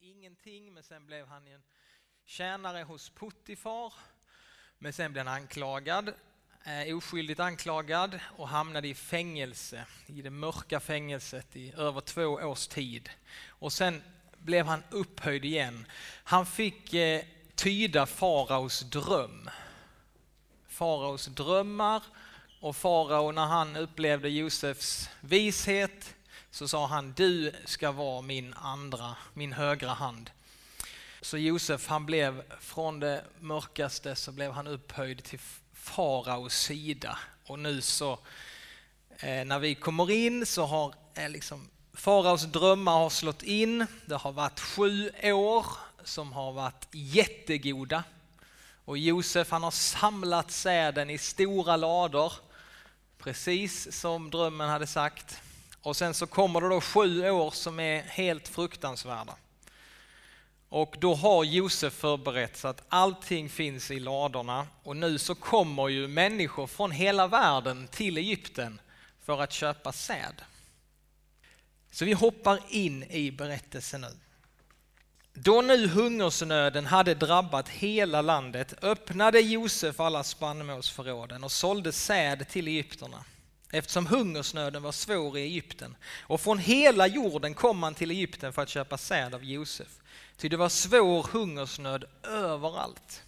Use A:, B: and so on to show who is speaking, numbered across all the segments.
A: ingenting, men sen blev han en tjänare hos Puttifar. Men sen blev han anklagad, eh, oskyldigt anklagad och hamnade i fängelse, i det mörka fängelset i över två års tid. Och sen blev han upphöjd igen. Han fick eh, tyda faraos dröm. Faraos drömmar och farao när han upplevde Josefs vishet så sa han du ska vara min andra, min högra hand. Så Josef han blev från det mörkaste så blev han upphöjd till faraos sida och nu så eh, när vi kommer in så har eh, liksom faraos drömmar har slått in. Det har varit sju år som har varit jättegoda och Josef han har samlat säden i stora lador precis som drömmen hade sagt. Och sen så kommer det då sju år som är helt fruktansvärda. Och då har Josef förberett så att allting finns i ladorna och nu så kommer ju människor från hela världen till Egypten för att köpa säd. Så vi hoppar in i berättelsen nu. Då nu hungersnöden hade drabbat hela landet öppnade Josef alla spannmålsförråden och sålde säd till egyptierna eftersom hungersnöden var svår i Egypten. Och från hela jorden kom man till Egypten för att köpa säd av Josef. Ty det var svår hungersnöd överallt.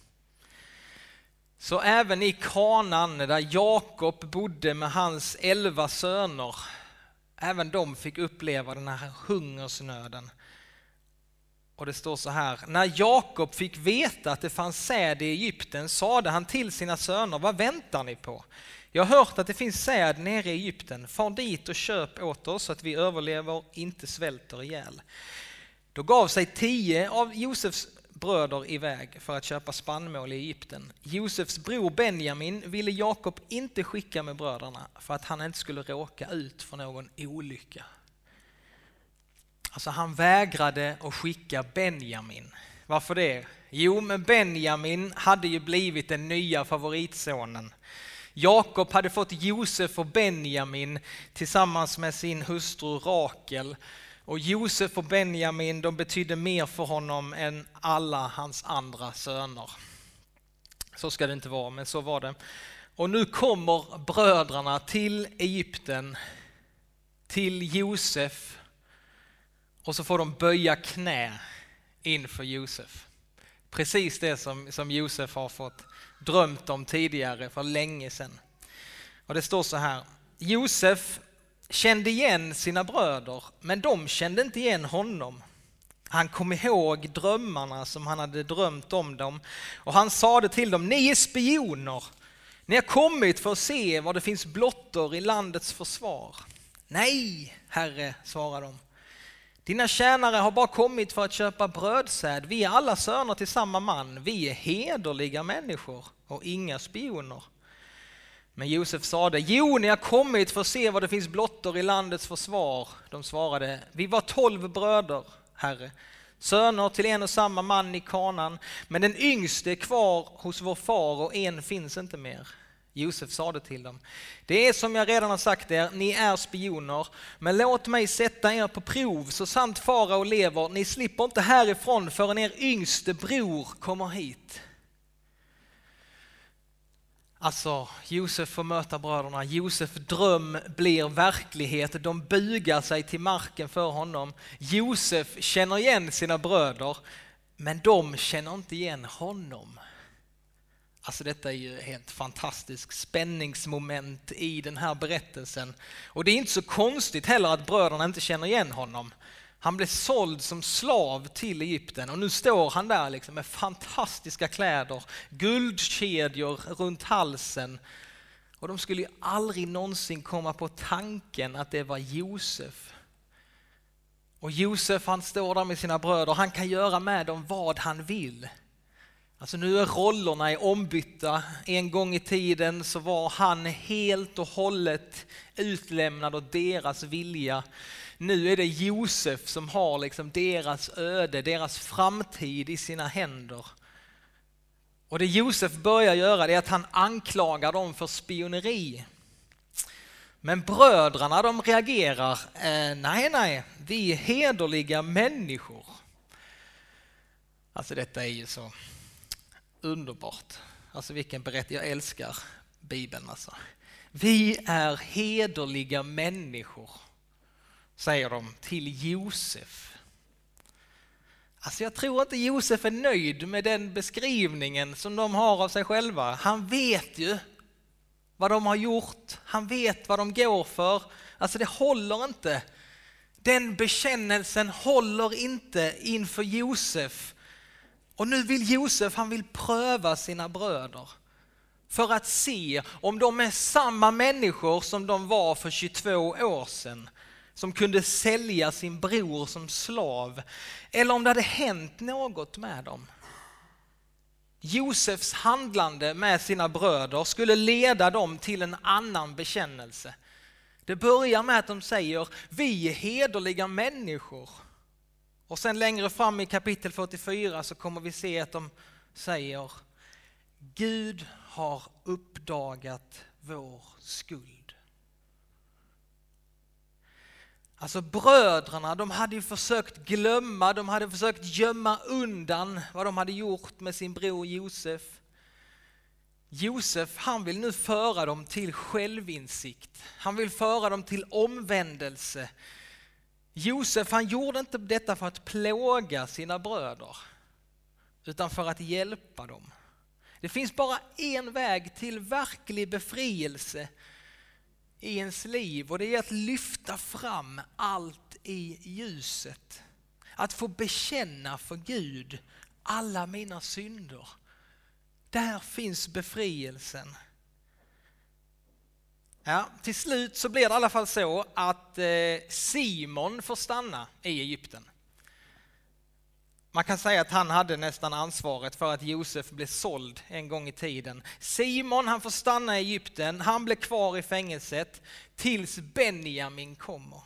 A: Så även i Kanan där Jakob bodde med hans elva söner, även de fick uppleva den här hungersnöden. Och det står så här, när Jakob fick veta att det fanns säd i Egypten sade han till sina söner, vad väntar ni på? Jag har hört att det finns säd nere i Egypten, far dit och köp åt oss så att vi överlever inte svälter ihjäl. Då gav sig tio av Josefs bröder iväg för att köpa spannmål i Egypten. Josefs bror Benjamin ville Jakob inte skicka med bröderna för att han inte skulle råka ut för någon olycka. Alltså han vägrade att skicka Benjamin. Varför det? Jo, men Benjamin hade ju blivit den nya favoritsonen. Jakob hade fått Josef och Benjamin tillsammans med sin hustru Rakel. Och Josef och Benjamin de betydde mer för honom än alla hans andra söner. Så ska det inte vara, men så var det. Och nu kommer bröderna till Egypten, till Josef och så får de böja knä inför Josef. Precis det som, som Josef har fått drömt om tidigare för länge sedan. Och det står så här. Josef kände igen sina bröder, men de kände inte igen honom. Han kom ihåg drömmarna som han hade drömt om dem och han sade till dem, ni är spioner. Ni har kommit för att se var det finns blottor i landets försvar. Nej, herre, svarade de. Dina tjänare har bara kommit för att köpa brödsäd. Vi är alla söner till samma man. Vi är hederliga människor och inga spioner. Men Josef sade, jo, ni har kommit för att se vad det finns blottor i landets försvar. De svarade, vi var tolv bröder, herre, söner till en och samma man i kanan, men den yngste är kvar hos vår far och en finns inte mer. Josef sade till dem, det är som jag redan har sagt er, ni är spioner, men låt mig sätta er på prov, så sant farao lever, ni slipper inte härifrån förrän er yngste bror kommer hit. Alltså, Josef får möta bröderna, Josef dröm blir verklighet, de bugar sig till marken för honom. Josef känner igen sina bröder, men de känner inte igen honom. Alltså detta är ju helt fantastiskt spänningsmoment i den här berättelsen. Och det är inte så konstigt heller att bröderna inte känner igen honom. Han blev såld som slav till Egypten och nu står han där liksom med fantastiska kläder, guldkedjor runt halsen. Och de skulle ju aldrig någonsin komma på tanken att det var Josef. Och Josef han står där med sina bröder, han kan göra med dem vad han vill. Alltså nu är rollerna ombytta. En gång i tiden så var han helt och hållet utlämnad åt deras vilja. Nu är det Josef som har liksom deras öde, deras framtid i sina händer. Och det Josef börjar göra är att han anklagar dem för spioneri. Men bröderna de reagerar, eh, nej nej, vi är hederliga människor. Alltså detta är ju så underbart. Alltså vilken berättelse, jag älskar Bibeln alltså. Vi är hederliga människor, säger de till Josef. Alltså jag tror inte Josef är nöjd med den beskrivningen som de har av sig själva. Han vet ju vad de har gjort, han vet vad de går för. Alltså det håller inte. Den bekännelsen håller inte inför Josef. Och nu vill Josef, han vill pröva sina bröder för att se om de är samma människor som de var för 22 år sedan som kunde sälja sin bror som slav eller om det hade hänt något med dem. Josefs handlande med sina bröder skulle leda dem till en annan bekännelse. Det börjar med att de säger vi är hederliga människor. Och sen längre fram i kapitel 44 så kommer vi se att de säger Gud har uppdagat vår skuld. Alltså bröderna, de hade ju försökt glömma, de hade försökt gömma undan vad de hade gjort med sin bror Josef. Josef, han vill nu föra dem till självinsikt. Han vill föra dem till omvändelse. Josef, han gjorde inte detta för att plåga sina bröder, utan för att hjälpa dem. Det finns bara en väg till verklig befrielse i ens liv och det är att lyfta fram allt i ljuset. Att få bekänna för Gud alla mina synder. Där finns befrielsen. Ja, till slut så blir det i alla fall så att eh, Simon får stanna i Egypten. Man kan säga att han hade nästan ansvaret för att Josef blev såld en gång i tiden. Simon han får stanna i Egypten, han blev kvar i fängelset tills Benjamin kommer.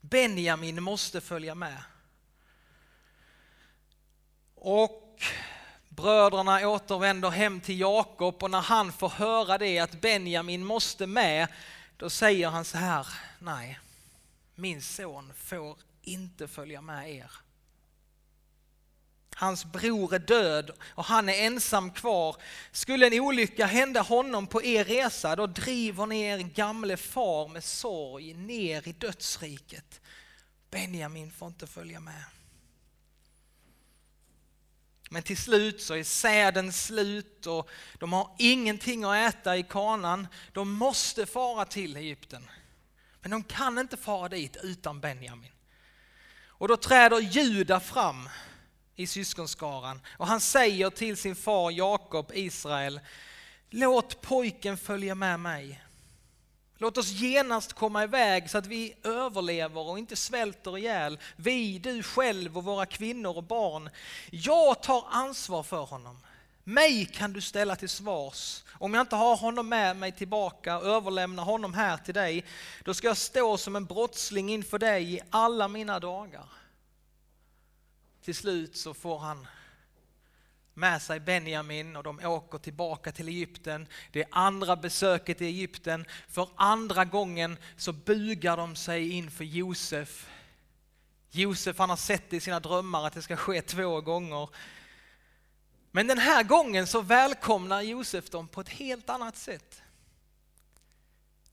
A: Benjamin måste följa med. Och bröderna återvänder hem till Jakob och när han får höra det att Benjamin måste med, då säger han så här, nej, min son får inte följa med er. Hans bror är död och han är ensam kvar. Skulle en olycka hända honom på er resa, då driver ni er gamle far med sorg ner i dödsriket. Benjamin får inte följa med. Men till slut så är säden slut och de har ingenting att äta i kanan. De måste fara till Egypten. Men de kan inte fara dit utan Benjamin. Och då träder Juda fram i syskonskaran och han säger till sin far Jakob, Israel, låt pojken följa med mig. Låt oss genast komma iväg så att vi överlever och inte svälter ihjäl. Vi, du själv och våra kvinnor och barn. Jag tar ansvar för honom. Mig kan du ställa till svars. Om jag inte har honom med mig tillbaka och överlämnar honom här till dig, då ska jag stå som en brottsling inför dig i alla mina dagar. Till slut så får han med sig Benjamin och de åker tillbaka till Egypten. Det är andra besöket i Egypten. För andra gången så bugar de sig inför Josef. Josef han har sett i sina drömmar att det ska ske två gånger. Men den här gången så välkomnar Josef dem på ett helt annat sätt.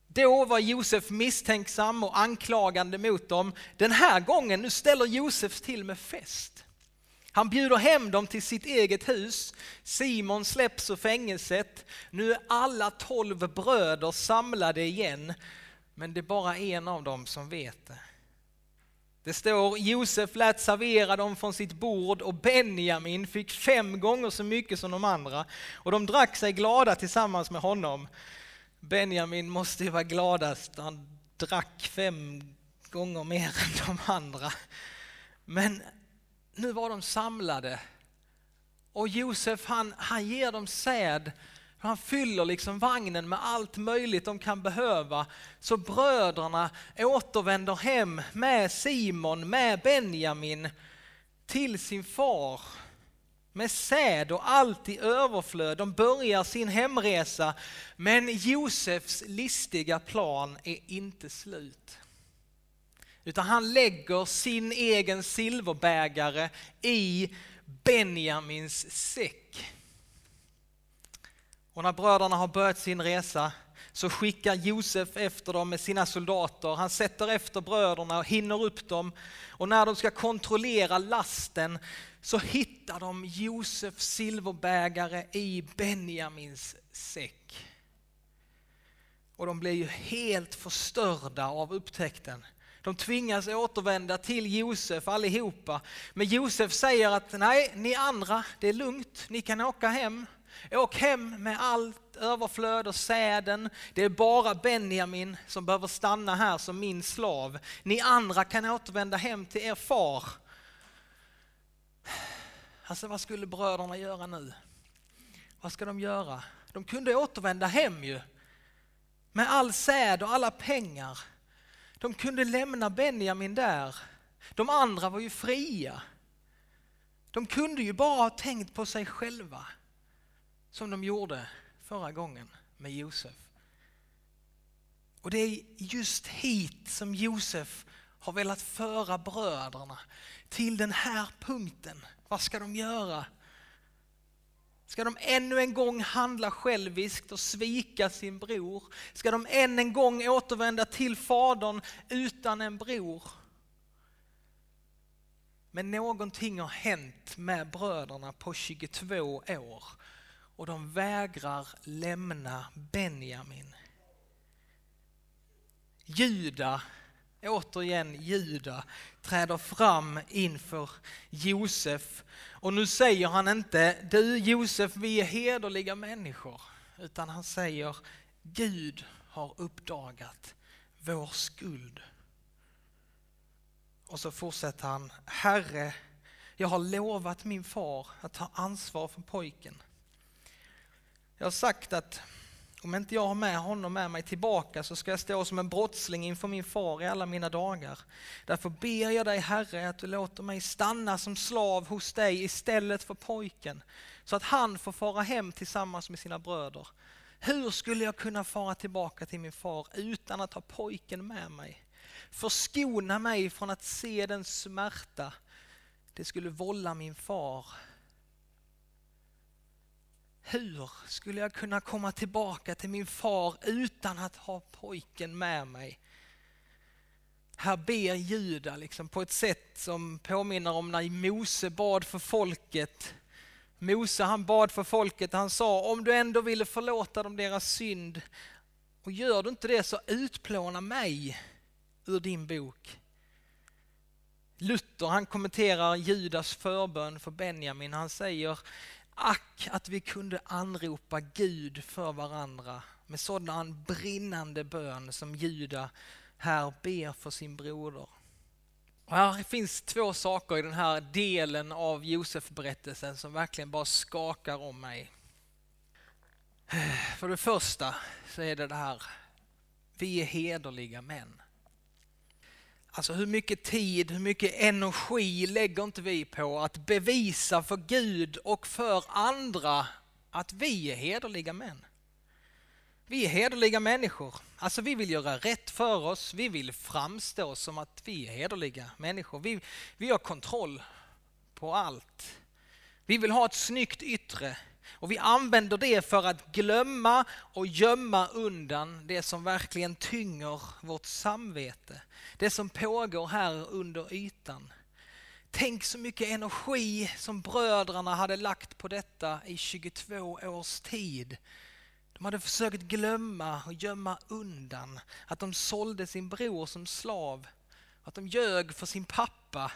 A: Då var Josef misstänksam och anklagande mot dem. Den här gången, nu ställer Josef till med fest. Han bjuder hem dem till sitt eget hus. Simon släpps ur fängelset. Nu är alla tolv bröder samlade igen. Men det är bara en av dem som vet det. Det står Josef lät servera dem från sitt bord och Benjamin fick fem gånger så mycket som de andra. Och de drack sig glada tillsammans med honom. Benjamin måste ju vara gladast, han drack fem gånger mer än de andra. Men nu var de samlade och Josef han, han ger dem säd. Han fyller liksom vagnen med allt möjligt de kan behöva. Så bröderna återvänder hem med Simon, med Benjamin till sin far med säd och allt i överflöd. De börjar sin hemresa men Josefs listiga plan är inte slut. Utan han lägger sin egen silverbägare i Benjamins säck. Och när bröderna har börjat sin resa så skickar Josef efter dem med sina soldater. Han sätter efter bröderna och hinner upp dem. Och när de ska kontrollera lasten så hittar de Josefs silverbägare i Benjamins säck. Och de blir ju helt förstörda av upptäckten. De tvingas återvända till Josef allihopa. Men Josef säger att nej, ni andra, det är lugnt, ni kan åka hem. Åk hem med allt överflöd och säden. Det är bara Benjamin som behöver stanna här som min slav. Ni andra kan återvända hem till er far. Alltså vad skulle bröderna göra nu? Vad ska de göra? De kunde återvända hem ju. Med all säd och alla pengar. De kunde lämna Benjamin där. De andra var ju fria. De kunde ju bara ha tänkt på sig själva som de gjorde förra gången med Josef. Och det är just hit som Josef har velat föra bröderna, till den här punkten. Vad ska de göra? Ska de ännu en gång handla själviskt och svika sin bror? Ska de än en gång återvända till fadern utan en bror? Men någonting har hänt med bröderna på 22 år och de vägrar lämna Benjamin. Juda, återigen Juda, träder fram inför Josef och nu säger han inte du Josef vi är hederliga människor utan han säger Gud har uppdagat vår skuld. Och så fortsätter han Herre, jag har lovat min far att ta ansvar för pojken. Jag har sagt att om inte jag har med honom med mig tillbaka så ska jag stå som en brottsling inför min far i alla mina dagar. Därför ber jag dig Herre att du låter mig stanna som slav hos dig istället för pojken så att han får fara hem tillsammans med sina bröder. Hur skulle jag kunna fara tillbaka till min far utan att ha pojken med mig? Förskona mig från att se den smärta det skulle vålla min far hur skulle jag kunna komma tillbaka till min far utan att ha pojken med mig? Här ber Juda liksom på ett sätt som påminner om när Mose bad för folket. Mose han bad för folket, han sa om du ändå ville förlåta dem deras synd och gör du inte det så utplåna mig ur din bok. Luther han kommenterar Judas förbön för Benjamin, han säger Ack att vi kunde anropa Gud för varandra med sådan brinnande bön som Juda här ber för sin broder. Och här finns två saker i den här delen av Josef-berättelsen som verkligen bara skakar om mig. För det första så är det det här, vi är hederliga män. Alltså hur mycket tid, hur mycket energi lägger inte vi på att bevisa för Gud och för andra att vi är hederliga män? Vi är hederliga människor. Alltså vi vill göra rätt för oss, vi vill framstå som att vi är hederliga människor. Vi, vi har kontroll på allt. Vi vill ha ett snyggt yttre och vi använder det för att glömma och gömma undan det som verkligen tynger vårt samvete. Det som pågår här under ytan. Tänk så mycket energi som bröderna hade lagt på detta i 22 års tid. De hade försökt glömma och gömma undan att de sålde sin bror som slav, att de ljög för sin pappa.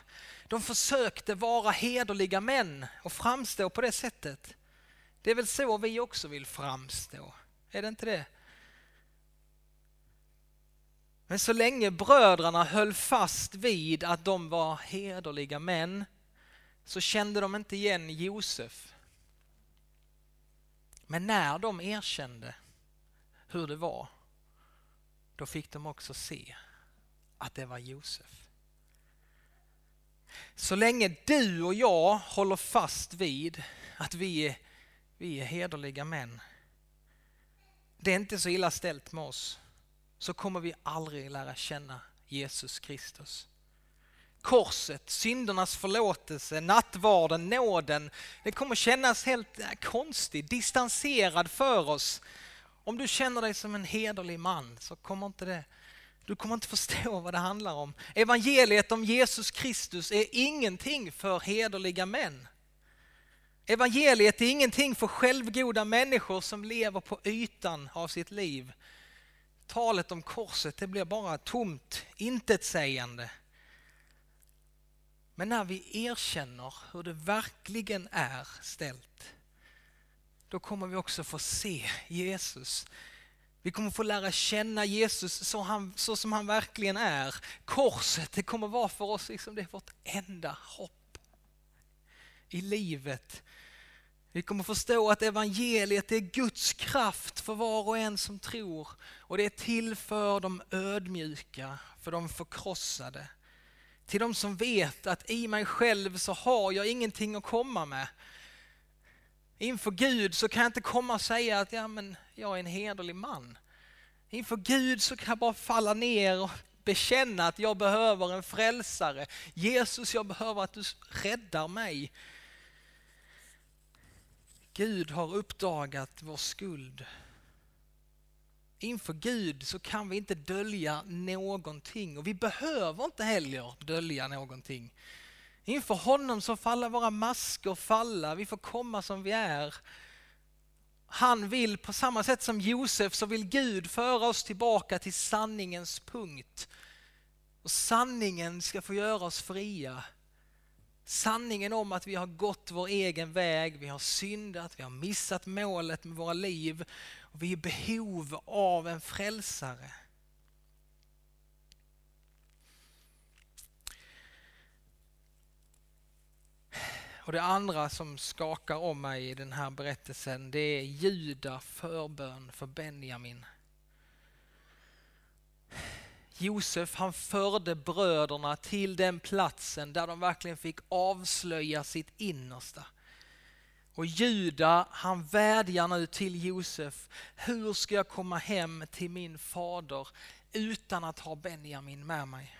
A: De försökte vara hederliga män och framstå på det sättet. Det är väl så vi också vill framstå? Är det inte det? Men så länge bröderna höll fast vid att de var hederliga män så kände de inte igen Josef. Men när de erkände hur det var, då fick de också se att det var Josef. Så länge du och jag håller fast vid att vi är vi är hederliga män. Det är inte så illa ställt med oss. Så kommer vi aldrig lära känna Jesus Kristus. korset, syndernas förlåtelse, nattvarden, nåden. Det kommer kännas helt äh, konstigt, distanserad för oss. Om du känner dig som en hederlig man så kommer inte det du kommer inte förstå vad det handlar om. Evangeliet om Jesus Kristus är ingenting för hederliga män. Evangeliet är ingenting för självgoda människor som lever på ytan av sitt liv. Talet om korset det blir bara tomt intetsägande. Men när vi erkänner hur det verkligen är ställt, då kommer vi också få se Jesus. Vi kommer få lära känna Jesus så, han, så som han verkligen är. Korset, det kommer vara för oss liksom, det är vårt enda hopp i livet. Vi kommer förstå att evangeliet är Guds kraft för var och en som tror och det är till för de ödmjuka, för de förkrossade. Till de som vet att i mig själv så har jag ingenting att komma med. Inför Gud så kan jag inte komma och säga att ja, men jag är en hederlig man. Inför Gud så kan jag bara falla ner och bekänna att jag behöver en frälsare. Jesus, jag behöver att du räddar mig. Gud har uppdagat vår skuld. Inför Gud så kan vi inte dölja någonting och vi behöver inte heller dölja någonting. Inför honom så faller våra masker falla, vi får komma som vi är. Han vill, på samma sätt som Josef, så vill Gud föra oss tillbaka till sanningens punkt. Och sanningen ska få göra oss fria. Sanningen om att vi har gått vår egen väg, vi har syndat, vi har missat målet med våra liv och vi är i behov av en frälsare. Och det andra som skakar om mig i den här berättelsen det är Juda förbön för Benjamin. Josef han förde bröderna till den platsen där de verkligen fick avslöja sitt innersta. Och Juda han vädjar nu till Josef, hur ska jag komma hem till min fader utan att ha Benjamin med mig?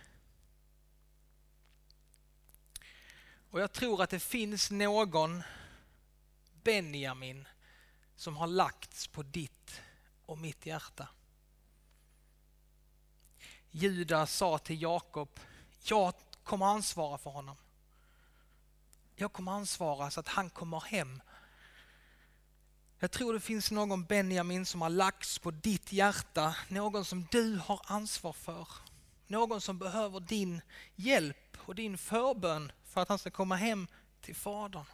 A: Och jag tror att det finns någon Benjamin som har lagts på ditt och mitt hjärta. Judas sa till Jakob, jag kommer ansvara för honom. Jag kommer ansvara så att han kommer hem. Jag tror det finns någon Benjamin som har lagts på ditt hjärta, någon som du har ansvar för. Någon som behöver din hjälp och din förbön för att han ska komma hem till Fadern.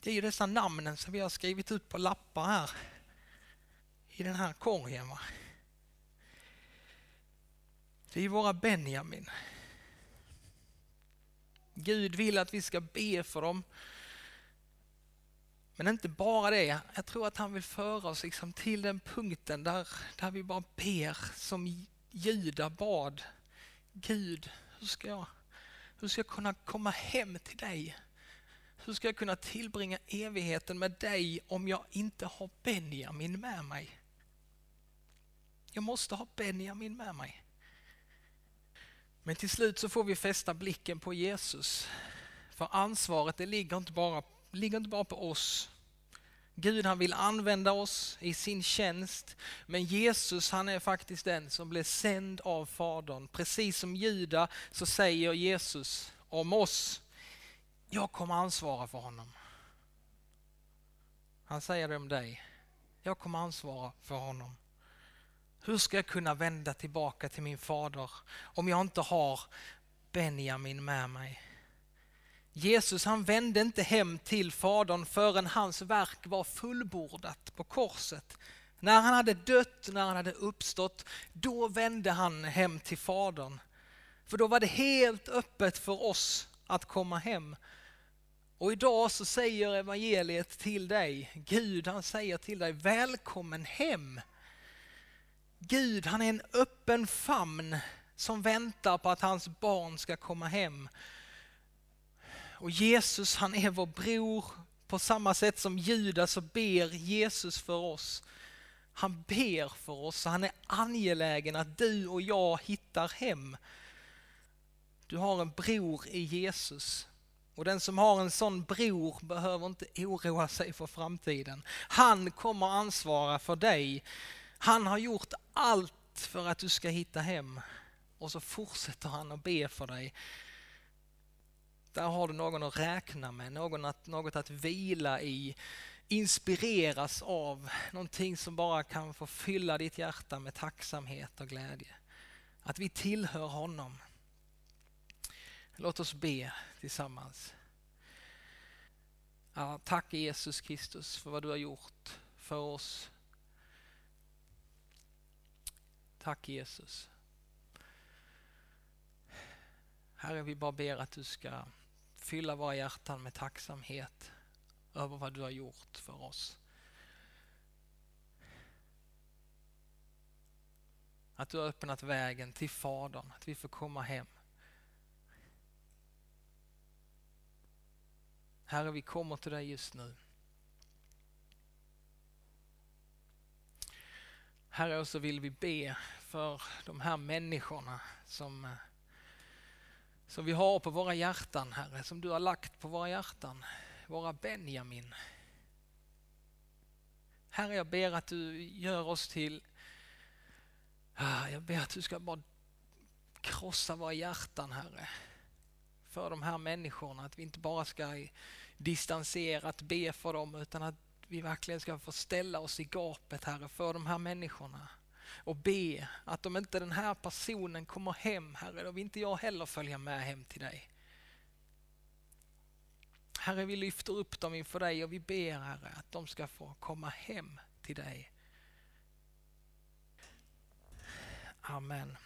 A: Det är ju dessa namnen som vi har skrivit ut på lappar här i den här korgen. Va? Det är våra Benjamin. Gud vill att vi ska be för dem. Men inte bara det, jag tror att han vill föra oss liksom till den punkten där, där vi bara ber som Juda bad. Gud, hur ska, jag, hur ska jag kunna komma hem till dig? Hur ska jag kunna tillbringa evigheten med dig om jag inte har Benjamin med mig? Jag måste ha Benjamin med mig. Men till slut så får vi fästa blicken på Jesus. För ansvaret det ligger inte bara, ligger inte bara på oss. Gud han vill använda oss i sin tjänst. Men Jesus han är faktiskt den som blev sänd av Fadern. Precis som Juda så säger Jesus om oss, jag kommer ansvara för honom. Han säger det om dig, jag kommer ansvara för honom. Hur ska jag kunna vända tillbaka till min fader om jag inte har Benjamin med mig? Jesus han vände inte hem till Fadern förrän hans verk var fullbordat på korset. När han hade dött, när han hade uppstått, då vände han hem till Fadern. För då var det helt öppet för oss att komma hem. Och idag så säger evangeliet till dig, Gud han säger till dig, välkommen hem. Gud han är en öppen famn som väntar på att hans barn ska komma hem. Och Jesus han är vår bror på samma sätt som Judas så ber Jesus för oss. Han ber för oss och han är angelägen att du och jag hittar hem. Du har en bror i Jesus. Och den som har en sån bror behöver inte oroa sig för framtiden. Han kommer ansvara för dig. Han har gjort allt för att du ska hitta hem. Och så fortsätter han att be för dig. Där har du någon att räkna med, någon att, något att vila i, inspireras av, någonting som bara kan få fylla ditt hjärta med tacksamhet och glädje. Att vi tillhör honom. Låt oss be tillsammans. Ja, tack Jesus Kristus för vad du har gjort för oss. Tack Jesus. Herre, vi bara ber att du ska fylla våra hjärtan med tacksamhet över vad du har gjort för oss. Att du har öppnat vägen till Fadern, att vi får komma hem. Herre, vi kommer till dig just nu. Herre, så vill vi be för de här människorna som, eh, som vi har på våra hjärtan, Herre, som du har lagt på våra hjärtan, våra Benjamin. Herre, jag ber att du gör oss till, ah, jag ber att du ska bara krossa våra hjärtan, Herre, för de här människorna, att vi inte bara ska distanserat be för dem utan att vi verkligen ska få ställa oss i gapet Herre för de här människorna och be att om inte den här personen kommer hem Herre, då vill inte jag heller följa med hem till dig. Herre, vi lyfter upp dem inför dig och vi ber Herre att de ska få komma hem till dig. Amen.